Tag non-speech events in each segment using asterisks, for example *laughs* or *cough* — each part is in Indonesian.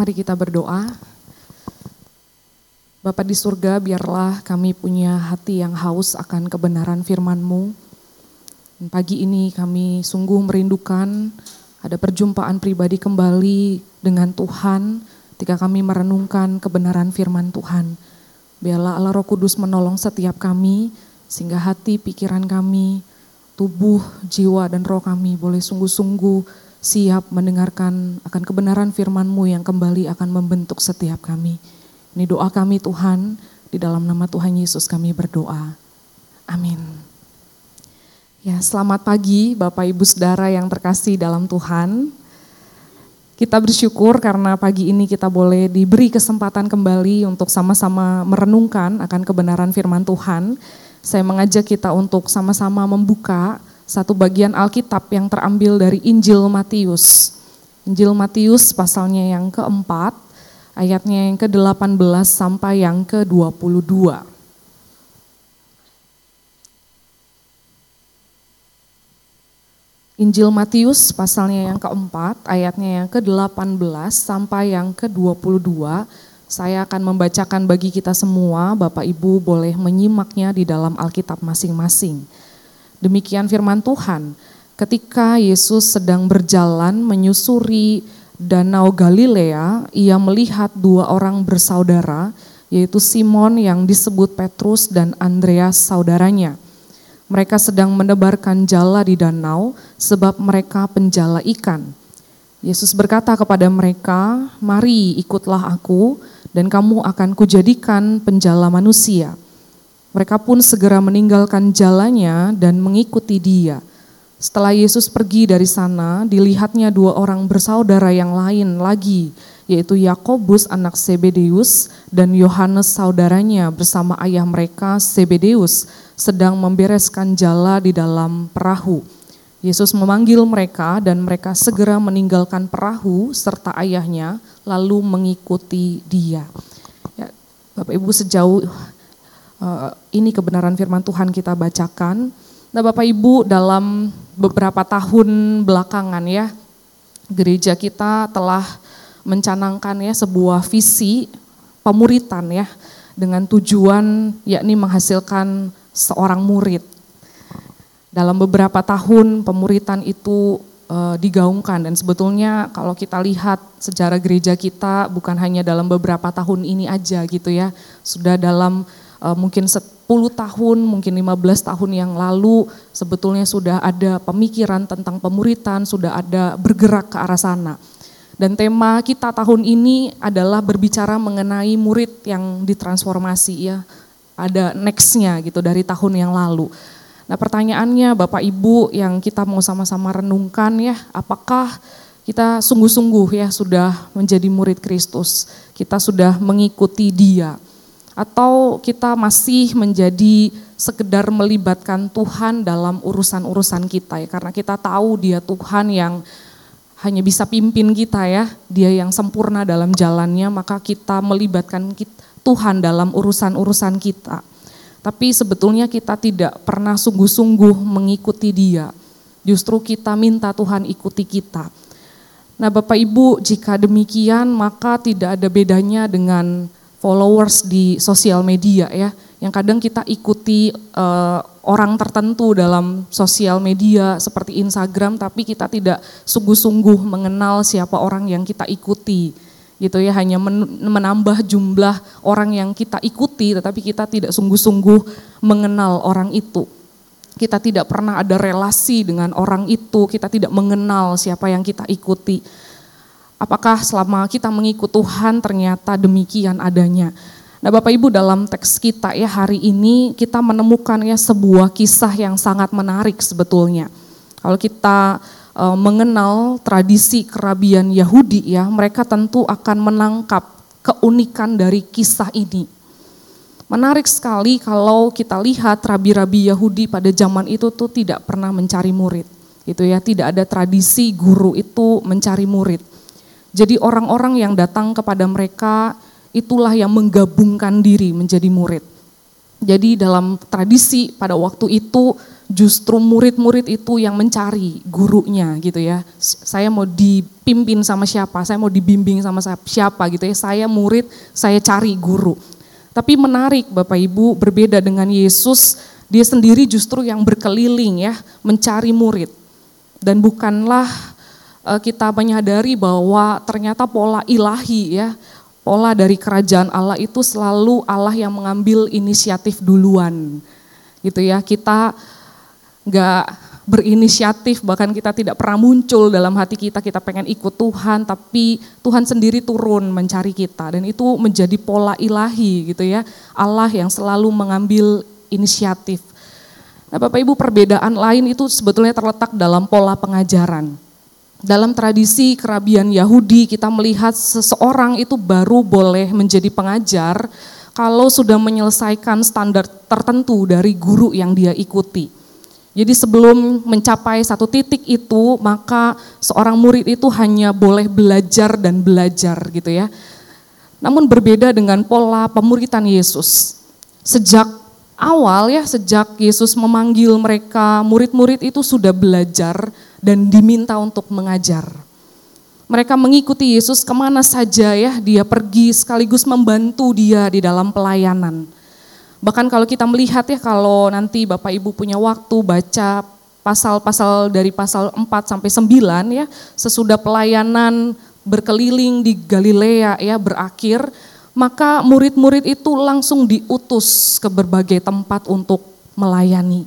Mari kita berdoa. Bapak di surga, biarlah kami punya hati yang haus akan kebenaran firman-Mu. Pagi ini kami sungguh merindukan ada perjumpaan pribadi kembali dengan Tuhan ketika kami merenungkan kebenaran firman Tuhan. Biarlah Allah Roh Kudus menolong setiap kami sehingga hati, pikiran kami, tubuh, jiwa, dan roh kami boleh sungguh-sungguh siap mendengarkan akan kebenaran firman-Mu yang kembali akan membentuk setiap kami. Ini doa kami Tuhan, di dalam nama Tuhan Yesus kami berdoa. Amin. Ya, selamat pagi Bapak Ibu Saudara yang terkasih dalam Tuhan. Kita bersyukur karena pagi ini kita boleh diberi kesempatan kembali untuk sama-sama merenungkan akan kebenaran firman Tuhan. Saya mengajak kita untuk sama-sama membuka satu bagian Alkitab yang terambil dari Injil Matius. Injil Matius pasalnya yang keempat, ayatnya yang ke-18 sampai yang ke-22. Injil Matius pasalnya yang keempat, ayatnya yang ke-18 sampai yang ke-22. Saya akan membacakan bagi kita semua, Bapak Ibu boleh menyimaknya di dalam Alkitab masing-masing. Demikian firman Tuhan, ketika Yesus sedang berjalan menyusuri Danau Galilea, ia melihat dua orang bersaudara, yaitu Simon yang disebut Petrus dan Andreas saudaranya. Mereka sedang menebarkan jala di danau sebab mereka penjala ikan. Yesus berkata kepada mereka, "Mari ikutlah aku dan kamu akan kujadikan penjala manusia." Mereka pun segera meninggalkan jalannya dan mengikuti dia. Setelah Yesus pergi dari sana, dilihatnya dua orang bersaudara yang lain lagi, yaitu Yakobus anak Sebedeus dan Yohanes saudaranya bersama ayah mereka Sebedeus sedang membereskan jala di dalam perahu. Yesus memanggil mereka dan mereka segera meninggalkan perahu serta ayahnya lalu mengikuti dia. Ya, Bapak Ibu sejauh uh, ini kebenaran firman Tuhan kita bacakan. Nah Bapak Ibu dalam beberapa tahun belakangan ya gereja kita telah mencanangkan ya sebuah visi pemuritan ya dengan tujuan yakni menghasilkan seorang murid. Dalam beberapa tahun pemuritan itu e, digaungkan dan sebetulnya kalau kita lihat sejarah gereja kita bukan hanya dalam beberapa tahun ini aja gitu ya, sudah dalam e, mungkin 10 tahun, mungkin 15 tahun yang lalu sebetulnya sudah ada pemikiran tentang pemuritan, sudah ada bergerak ke arah sana. Dan tema kita tahun ini adalah berbicara mengenai murid yang ditransformasi ya. Ada nextnya gitu dari tahun yang lalu. Nah pertanyaannya Bapak Ibu yang kita mau sama-sama renungkan ya, apakah kita sungguh-sungguh ya sudah menjadi murid Kristus, kita sudah mengikuti dia atau kita masih menjadi sekedar melibatkan Tuhan dalam urusan-urusan kita ya? Karena kita tahu dia Tuhan yang hanya bisa pimpin kita ya. Dia yang sempurna dalam jalannya maka kita melibatkan Tuhan dalam urusan-urusan kita. Tapi sebetulnya kita tidak pernah sungguh-sungguh mengikuti dia. Justru kita minta Tuhan ikuti kita. Nah Bapak Ibu jika demikian maka tidak ada bedanya dengan followers di sosial media ya, yang kadang kita ikuti uh, orang tertentu dalam sosial media seperti Instagram, tapi kita tidak sungguh-sungguh mengenal siapa orang yang kita ikuti, gitu ya, hanya menambah jumlah orang yang kita ikuti, tetapi kita tidak sungguh-sungguh mengenal orang itu. Kita tidak pernah ada relasi dengan orang itu, kita tidak mengenal siapa yang kita ikuti Apakah selama kita mengikut Tuhan ternyata demikian adanya? Nah Bapak Ibu dalam teks kita ya hari ini kita menemukan ya sebuah kisah yang sangat menarik sebetulnya. Kalau kita e, mengenal tradisi kerabian Yahudi ya, mereka tentu akan menangkap keunikan dari kisah ini. Menarik sekali kalau kita lihat rabi-rabi Yahudi pada zaman itu tuh tidak pernah mencari murid. Gitu ya, tidak ada tradisi guru itu mencari murid. Jadi orang-orang yang datang kepada mereka itulah yang menggabungkan diri menjadi murid. Jadi dalam tradisi pada waktu itu justru murid-murid itu yang mencari gurunya gitu ya. Saya mau dipimpin sama siapa, saya mau dibimbing sama siapa gitu ya. Saya murid, saya cari guru. Tapi menarik Bapak Ibu berbeda dengan Yesus, dia sendiri justru yang berkeliling ya, mencari murid. Dan bukanlah kita menyadari bahwa ternyata pola ilahi ya, pola dari kerajaan Allah itu selalu Allah yang mengambil inisiatif duluan. Gitu ya, kita nggak berinisiatif, bahkan kita tidak pernah muncul dalam hati kita, kita pengen ikut Tuhan, tapi Tuhan sendiri turun mencari kita. Dan itu menjadi pola ilahi gitu ya, Allah yang selalu mengambil inisiatif. Nah Bapak Ibu perbedaan lain itu sebetulnya terletak dalam pola pengajaran. Dalam tradisi kerabian Yahudi kita melihat seseorang itu baru boleh menjadi pengajar kalau sudah menyelesaikan standar tertentu dari guru yang dia ikuti. Jadi sebelum mencapai satu titik itu, maka seorang murid itu hanya boleh belajar dan belajar gitu ya. Namun berbeda dengan pola pemuritan Yesus. Sejak awal ya, sejak Yesus memanggil mereka, murid-murid itu sudah belajar dan diminta untuk mengajar. Mereka mengikuti Yesus ke mana saja ya, dia pergi sekaligus membantu dia di dalam pelayanan Bahkan kalau kita melihat ya kalau nanti Bapak Ibu punya waktu baca pasal-pasal dari pasal 4 sampai 9 ya, sesudah pelayanan berkeliling di Galilea ya berakhir, maka murid-murid itu langsung diutus ke berbagai tempat untuk melayani.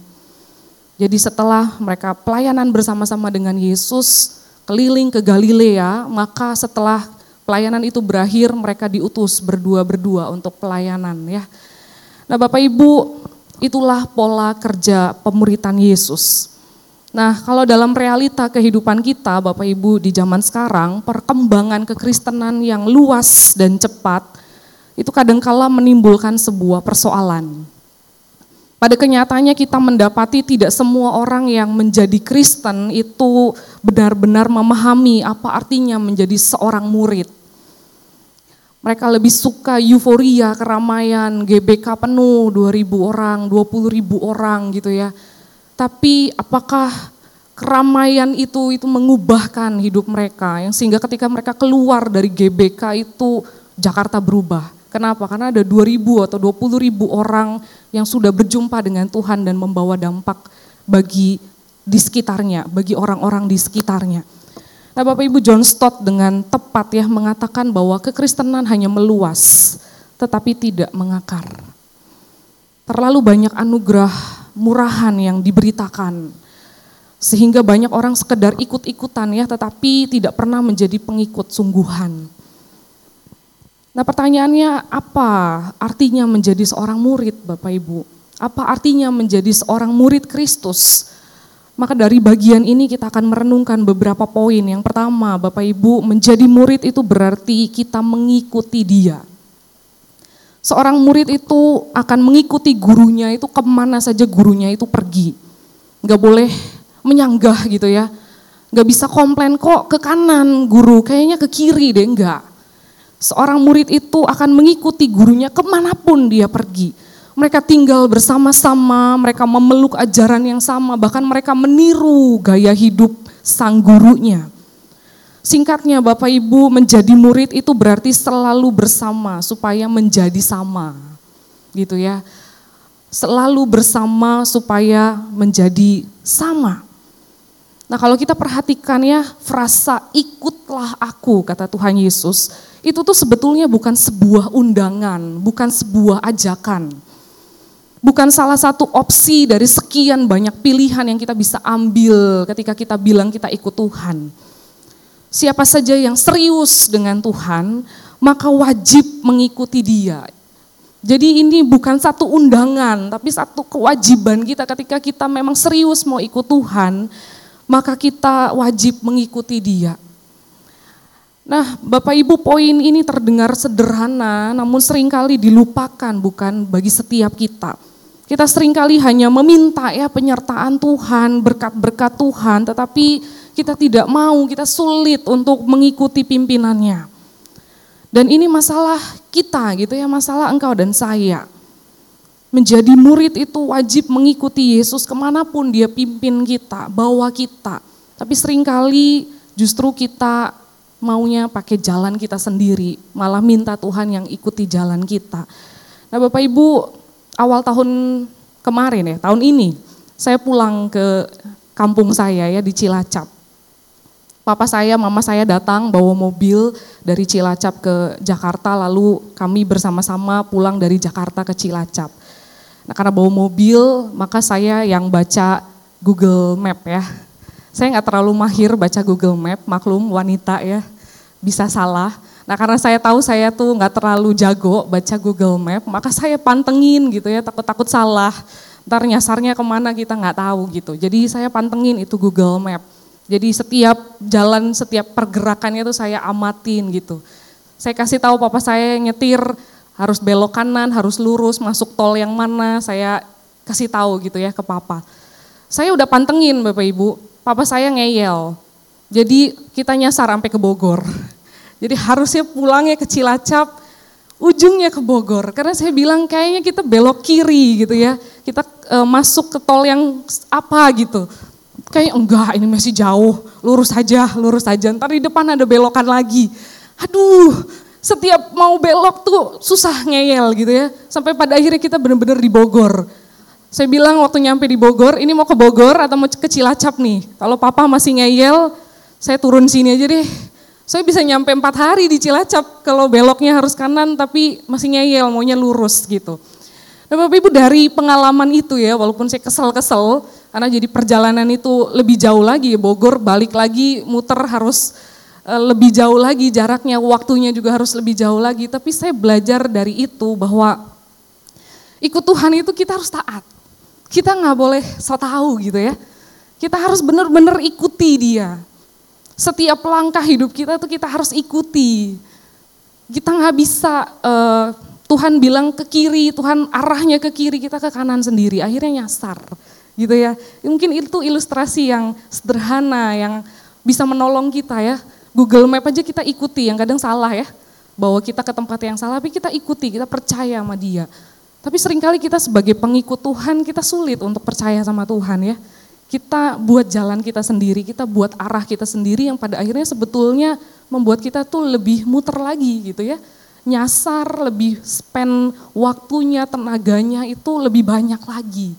Jadi setelah mereka pelayanan bersama-sama dengan Yesus, keliling ke Galilea, maka setelah pelayanan itu berakhir mereka diutus berdua-berdua untuk pelayanan ya. Nah Bapak Ibu, itulah pola kerja pemuritan Yesus. Nah kalau dalam realita kehidupan kita Bapak Ibu di zaman sekarang, perkembangan kekristenan yang luas dan cepat, itu kadangkala menimbulkan sebuah persoalan. Pada kenyataannya kita mendapati tidak semua orang yang menjadi Kristen itu benar-benar memahami apa artinya menjadi seorang murid mereka lebih suka euforia, keramaian, GBK penuh, 2000 orang, 20 ribu orang gitu ya. Tapi apakah keramaian itu itu mengubahkan hidup mereka yang sehingga ketika mereka keluar dari GBK itu Jakarta berubah. Kenapa? Karena ada 2000 atau 20 ribu orang yang sudah berjumpa dengan Tuhan dan membawa dampak bagi di sekitarnya, bagi orang-orang di sekitarnya. Nah Bapak Ibu John Stott dengan tepat ya mengatakan bahwa kekristenan hanya meluas tetapi tidak mengakar. Terlalu banyak anugerah murahan yang diberitakan sehingga banyak orang sekedar ikut-ikutan ya tetapi tidak pernah menjadi pengikut sungguhan. Nah pertanyaannya apa artinya menjadi seorang murid Bapak Ibu? Apa artinya menjadi seorang murid Kristus? Maka dari bagian ini kita akan merenungkan beberapa poin. Yang pertama, Bapak Ibu, menjadi murid itu berarti kita mengikuti dia. Seorang murid itu akan mengikuti gurunya itu ke mana saja gurunya itu pergi. Gak boleh menyanggah gitu ya. Gak bisa komplain kok ke kanan guru, kayaknya ke kiri deh, enggak. Seorang murid itu akan mengikuti gurunya ke mana pun dia pergi mereka tinggal bersama-sama, mereka memeluk ajaran yang sama, bahkan mereka meniru gaya hidup sang gurunya. Singkatnya Bapak Ibu menjadi murid itu berarti selalu bersama supaya menjadi sama. Gitu ya. Selalu bersama supaya menjadi sama. Nah kalau kita perhatikan ya frasa ikutlah aku kata Tuhan Yesus. Itu tuh sebetulnya bukan sebuah undangan, bukan sebuah ajakan bukan salah satu opsi dari sekian banyak pilihan yang kita bisa ambil ketika kita bilang kita ikut Tuhan. Siapa saja yang serius dengan Tuhan, maka wajib mengikuti Dia. Jadi ini bukan satu undangan, tapi satu kewajiban kita ketika kita memang serius mau ikut Tuhan, maka kita wajib mengikuti Dia. Nah, Bapak Ibu, poin ini terdengar sederhana, namun sering kali dilupakan, bukan bagi setiap kita. Kita sering kali hanya meminta ya penyertaan Tuhan, berkat-berkat Tuhan, tetapi kita tidak mau, kita sulit untuk mengikuti pimpinannya. Dan ini masalah kita gitu ya, masalah engkau dan saya. Menjadi murid itu wajib mengikuti Yesus ke mana pun dia pimpin kita, bawa kita. Tapi sering kali justru kita maunya pakai jalan kita sendiri, malah minta Tuhan yang ikuti jalan kita. Nah Bapak Ibu, awal tahun kemarin ya, tahun ini, saya pulang ke kampung saya ya di Cilacap. Papa saya, mama saya datang bawa mobil dari Cilacap ke Jakarta, lalu kami bersama-sama pulang dari Jakarta ke Cilacap. Nah karena bawa mobil, maka saya yang baca Google Map ya. Saya nggak terlalu mahir baca Google Map, maklum wanita ya, bisa salah. Nah karena saya tahu saya tuh nggak terlalu jago baca Google Map, maka saya pantengin gitu ya, takut-takut salah. Ntar nyasarnya ke mana kita nggak tahu gitu. Jadi saya pantengin itu Google Map. Jadi setiap jalan, setiap pergerakannya tuh saya amatin gitu. Saya kasih tahu papa saya nyetir, harus belok kanan, harus lurus, masuk tol yang mana, saya kasih tahu gitu ya ke papa. Saya udah pantengin Bapak Ibu, papa saya ngeyel. Jadi kita nyasar sampai ke Bogor. *laughs* Jadi harusnya pulangnya ke Cilacap, ujungnya ke Bogor. Karena saya bilang kayaknya kita belok kiri gitu ya. Kita e, masuk ke tol yang apa gitu. Kayak enggak ini masih jauh, lurus saja, lurus saja. Ntar di depan ada belokan lagi. Aduh, setiap mau belok tuh susah ngeyel gitu ya. Sampai pada akhirnya kita benar-benar di Bogor. Saya bilang waktu nyampe di Bogor, ini mau ke Bogor atau mau ke Cilacap nih. Kalau papa masih ngeyel, saya turun sini aja deh. Saya bisa nyampe empat hari di Cilacap kalau beloknya harus kanan tapi masih ngeyel, maunya lurus gitu. Nah Bapak Ibu dari pengalaman itu ya, walaupun saya kesel-kesel, karena jadi perjalanan itu lebih jauh lagi, Bogor balik lagi muter harus lebih jauh lagi jaraknya, waktunya juga harus lebih jauh lagi. Tapi saya belajar dari itu bahwa ikut Tuhan itu kita harus taat. Kita nggak boleh so tahu gitu ya. Kita harus benar-benar ikuti dia. Setiap langkah hidup kita tuh kita harus ikuti. Kita nggak bisa uh, Tuhan bilang ke kiri, Tuhan arahnya ke kiri, kita ke kanan sendiri. Akhirnya nyasar gitu ya. Mungkin itu ilustrasi yang sederhana yang bisa menolong kita ya Google Map aja kita ikuti, yang kadang salah ya. Bahwa kita ke tempat yang salah, tapi kita ikuti, kita percaya sama dia. Tapi sering kali kita sebagai pengikut Tuhan, kita sulit untuk percaya sama Tuhan ya. Kita buat jalan kita sendiri, kita buat arah kita sendiri yang pada akhirnya sebetulnya membuat kita tuh lebih muter lagi gitu ya. Nyasar, lebih spend waktunya, tenaganya itu lebih banyak lagi.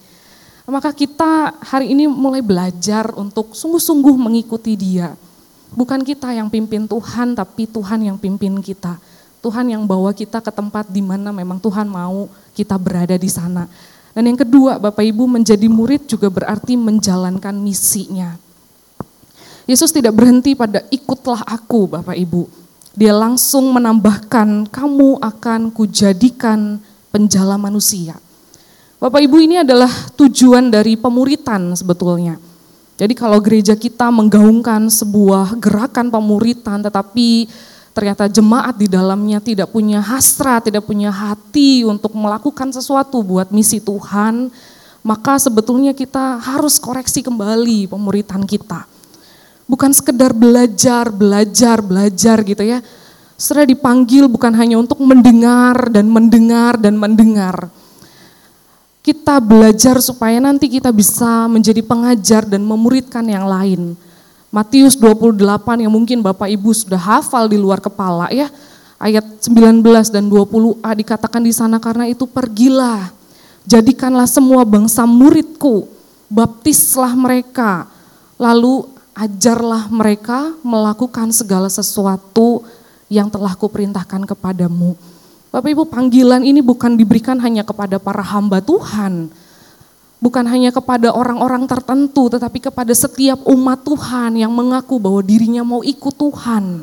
Maka kita hari ini mulai belajar untuk sungguh-sungguh mengikuti dia Bukan kita yang pimpin Tuhan, tapi Tuhan yang pimpin kita. Tuhan yang bawa kita ke tempat di mana memang Tuhan mau kita berada di sana. Dan yang kedua, Bapak Ibu menjadi murid juga berarti menjalankan misinya. Yesus tidak berhenti pada ikutlah aku Bapak Ibu. Dia langsung menambahkan kamu akan kujadikan penjala manusia. Bapak Ibu ini adalah tujuan dari pemuritan sebetulnya jadi kalau gereja kita menggaungkan sebuah gerakan pemuritan tetapi ternyata jemaat di dalamnya tidak punya hasrat, tidak punya hati untuk melakukan sesuatu buat misi Tuhan, maka sebetulnya kita harus koreksi kembali pemuritan kita. Bukan sekedar belajar, belajar, belajar gitu ya. Sudah dipanggil bukan hanya untuk mendengar dan mendengar dan mendengar kita belajar supaya nanti kita bisa menjadi pengajar dan memuridkan yang lain. Matius 28 yang mungkin Bapak Ibu sudah hafal di luar kepala ya. Ayat 19 dan 20a dikatakan di sana karena itu pergilah. Jadikanlah semua bangsa muridku, baptislah mereka, lalu ajarlah mereka melakukan segala sesuatu yang telah kuperintahkan kepadamu Bapak Ibu panggilan ini bukan diberikan hanya kepada para hamba Tuhan, bukan hanya kepada orang-orang tertentu, tetapi kepada setiap umat Tuhan yang mengaku bahwa dirinya mau ikut Tuhan.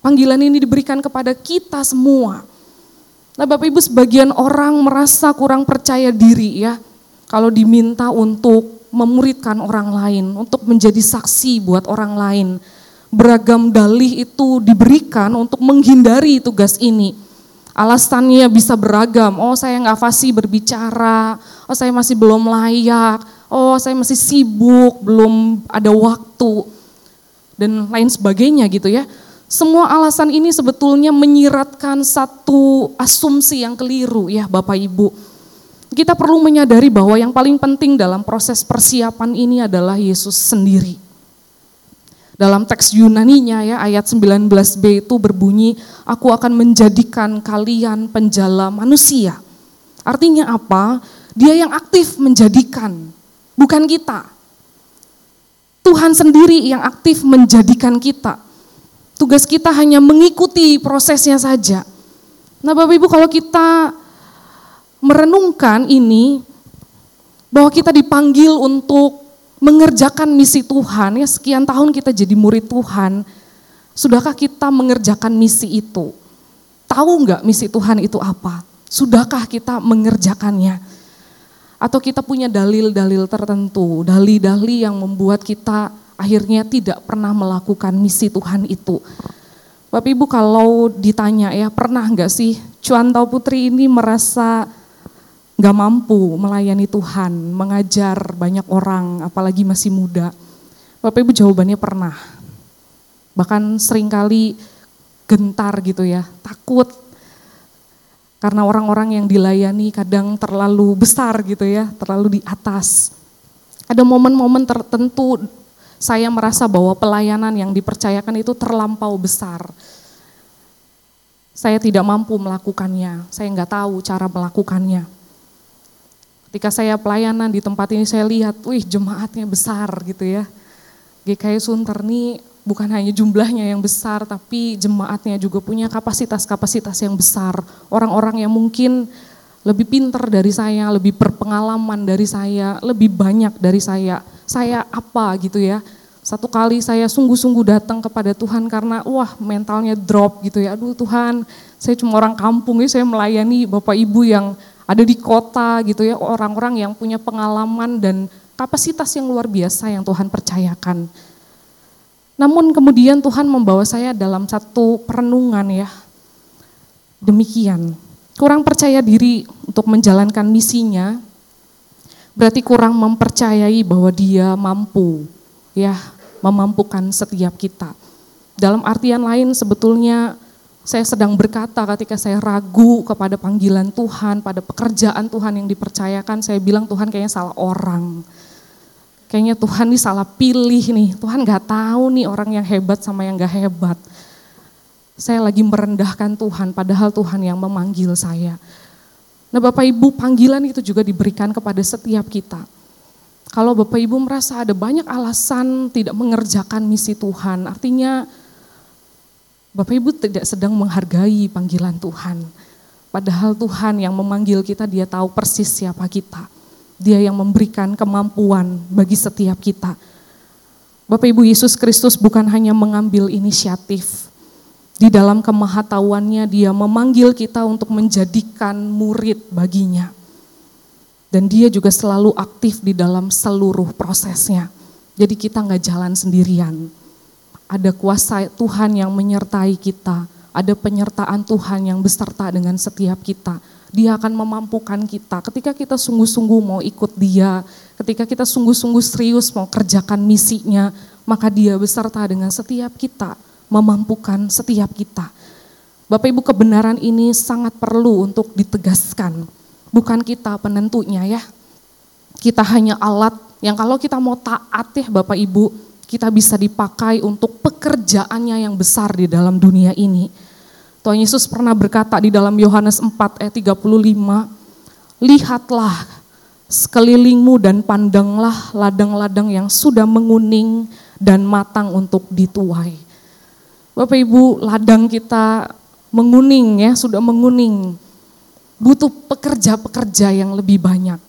Panggilan ini diberikan kepada kita semua. Nah Bapak Ibu sebagian orang merasa kurang percaya diri ya, kalau diminta untuk memuridkan orang lain, untuk menjadi saksi buat orang lain. Beragam dalih itu diberikan untuk menghindari tugas ini Alasannya bisa beragam, oh saya nggak fasih berbicara, oh saya masih belum layak, oh saya masih sibuk, belum ada waktu, dan lain sebagainya gitu ya. Semua alasan ini sebetulnya menyiratkan satu asumsi yang keliru ya Bapak Ibu. Kita perlu menyadari bahwa yang paling penting dalam proses persiapan ini adalah Yesus sendiri. Dalam teks Yunaninya ya ayat 19b itu berbunyi, aku akan menjadikan kalian penjala manusia. Artinya apa? Dia yang aktif menjadikan, bukan kita. Tuhan sendiri yang aktif menjadikan kita. Tugas kita hanya mengikuti prosesnya saja. Nah Bapak Ibu kalau kita merenungkan ini, bahwa kita dipanggil untuk mengerjakan misi Tuhan, ya sekian tahun kita jadi murid Tuhan, sudahkah kita mengerjakan misi itu? Tahu nggak misi Tuhan itu apa? Sudahkah kita mengerjakannya? Atau kita punya dalil-dalil tertentu, dalil-dalil yang membuat kita akhirnya tidak pernah melakukan misi Tuhan itu. Bapak Ibu kalau ditanya ya pernah nggak sih Cuantau Putri ini merasa nggak mampu melayani Tuhan, mengajar banyak orang, apalagi masih muda? Bapak Ibu jawabannya pernah. Bahkan sering kali gentar gitu ya, takut. Karena orang-orang yang dilayani kadang terlalu besar gitu ya, terlalu di atas. Ada momen-momen tertentu saya merasa bahwa pelayanan yang dipercayakan itu terlampau besar. Saya tidak mampu melakukannya, saya nggak tahu cara melakukannya. Ketika saya pelayanan di tempat ini saya lihat, wih jemaatnya besar gitu ya. GKI Sunter ini bukan hanya jumlahnya yang besar, tapi jemaatnya juga punya kapasitas-kapasitas yang besar. Orang-orang yang mungkin lebih pinter dari saya, lebih berpengalaman dari saya, lebih banyak dari saya saya apa gitu ya. Satu kali saya sungguh-sungguh datang kepada Tuhan karena wah mentalnya drop gitu ya. Aduh Tuhan, saya cuma orang kampung ya, saya melayani Bapak Ibu yang ada di kota gitu ya, orang-orang yang punya pengalaman dan kapasitas yang luar biasa yang Tuhan percayakan. Namun kemudian Tuhan membawa saya dalam satu perenungan ya. Demikian, kurang percaya diri untuk menjalankan misinya, berarti kurang mempercayai bahwa dia mampu ya memampukan setiap kita. Dalam artian lain sebetulnya saya sedang berkata ketika saya ragu kepada panggilan Tuhan, pada pekerjaan Tuhan yang dipercayakan, saya bilang Tuhan kayaknya salah orang. Kayaknya Tuhan ini salah pilih nih, Tuhan gak tahu nih orang yang hebat sama yang gak hebat. Saya lagi merendahkan Tuhan, padahal Tuhan yang memanggil saya. Nah Bapak Ibu panggilan itu juga diberikan kepada setiap kita. Kalau Bapak Ibu merasa ada banyak alasan tidak mengerjakan misi Tuhan, artinya Bapak Ibu tidak sedang menghargai panggilan Tuhan. Padahal Tuhan yang memanggil kita, dia tahu persis siapa kita. Dia yang memberikan kemampuan bagi setiap kita. Bapak Ibu Yesus Kristus bukan hanya mengambil inisiatif, di dalam kemahatauannya dia memanggil kita untuk menjadikan murid baginya. Dan dia juga selalu aktif di dalam seluruh prosesnya. Jadi kita nggak jalan sendirian. Ada kuasa Tuhan yang menyertai kita. Ada penyertaan Tuhan yang beserta dengan setiap kita. Dia akan memampukan kita ketika kita sungguh-sungguh mau ikut dia, ketika kita sungguh-sungguh serius mau kerjakan misinya, maka dia beserta dengan setiap kita memampukan setiap kita. Bapak Ibu kebenaran ini sangat perlu untuk ditegaskan. Bukan kita penentunya ya. Kita hanya alat yang kalau kita mau taat ya Bapak Ibu, kita bisa dipakai untuk pekerjaannya yang besar di dalam dunia ini. Tuhan Yesus pernah berkata di dalam Yohanes 4 ayat 35, Lihatlah sekelilingmu dan pandanglah ladang-ladang yang sudah menguning dan matang untuk dituai Bapak Ibu ladang kita menguning ya, sudah menguning. Butuh pekerja-pekerja yang lebih banyak.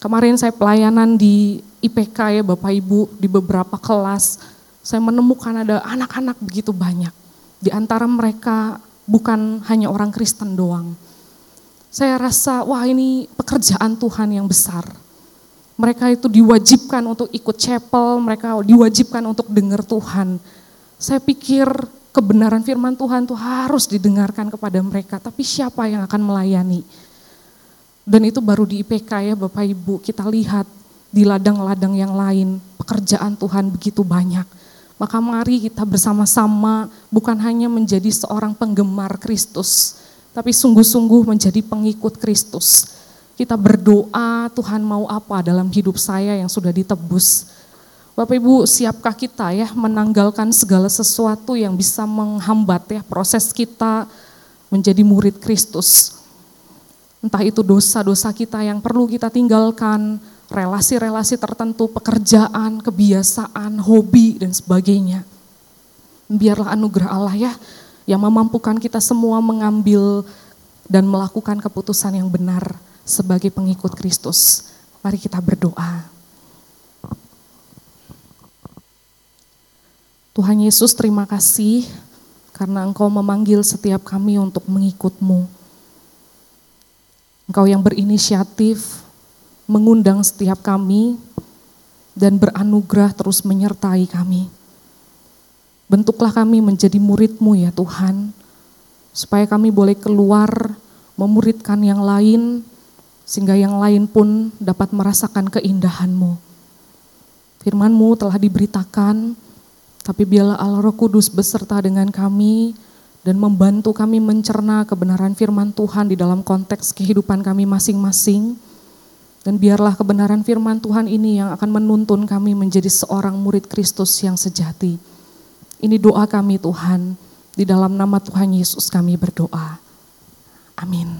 Kemarin saya pelayanan di IPK ya Bapak Ibu, di beberapa kelas, saya menemukan ada anak-anak begitu banyak. Di antara mereka bukan hanya orang Kristen doang. Saya rasa, wah ini pekerjaan Tuhan yang besar. Mereka itu diwajibkan untuk ikut chapel, mereka diwajibkan untuk dengar Tuhan. Saya pikir kebenaran firman Tuhan itu harus didengarkan kepada mereka, tapi siapa yang akan melayani? Dan itu baru di IPK ya Bapak Ibu, kita lihat di ladang-ladang yang lain, pekerjaan Tuhan begitu banyak. Maka mari kita bersama-sama bukan hanya menjadi seorang penggemar Kristus, tapi sungguh-sungguh menjadi pengikut Kristus. kita berdoa Tuhan mau apa dalam hidup saya yang sudah ditebus. Bapak Ibu, siapkah kita ya menanggalkan segala sesuatu yang bisa menghambat ya proses kita menjadi murid Kristus. Entah itu dosa-dosa kita yang perlu kita tinggalkan, relasi-relasi tertentu, pekerjaan, kebiasaan, hobi dan sebagainya. Biarlah anugerah Allah ya yang memampukan kita semua mengambil dan melakukan keputusan yang benar sebagai pengikut Kristus. Mari kita berdoa. Tuhan Yesus terima kasih karena Engkau memanggil setiap kami untuk mengikutmu. Engkau yang berinisiatif mengundang setiap kami dan beranugerah terus menyertai kami. Bentuklah kami menjadi muridmu ya Tuhan, supaya kami boleh keluar memuridkan yang lain, sehingga yang lain pun dapat merasakan keindahanmu. Firmanmu telah diberitakan, tapi biarlah Allah Roh Kudus beserta dengan kami dan membantu kami mencerna kebenaran firman Tuhan di dalam konteks kehidupan kami masing-masing. Dan biarlah kebenaran firman Tuhan ini yang akan menuntun kami menjadi seorang murid Kristus yang sejati. Ini doa kami Tuhan, di dalam nama Tuhan Yesus kami berdoa. Amin.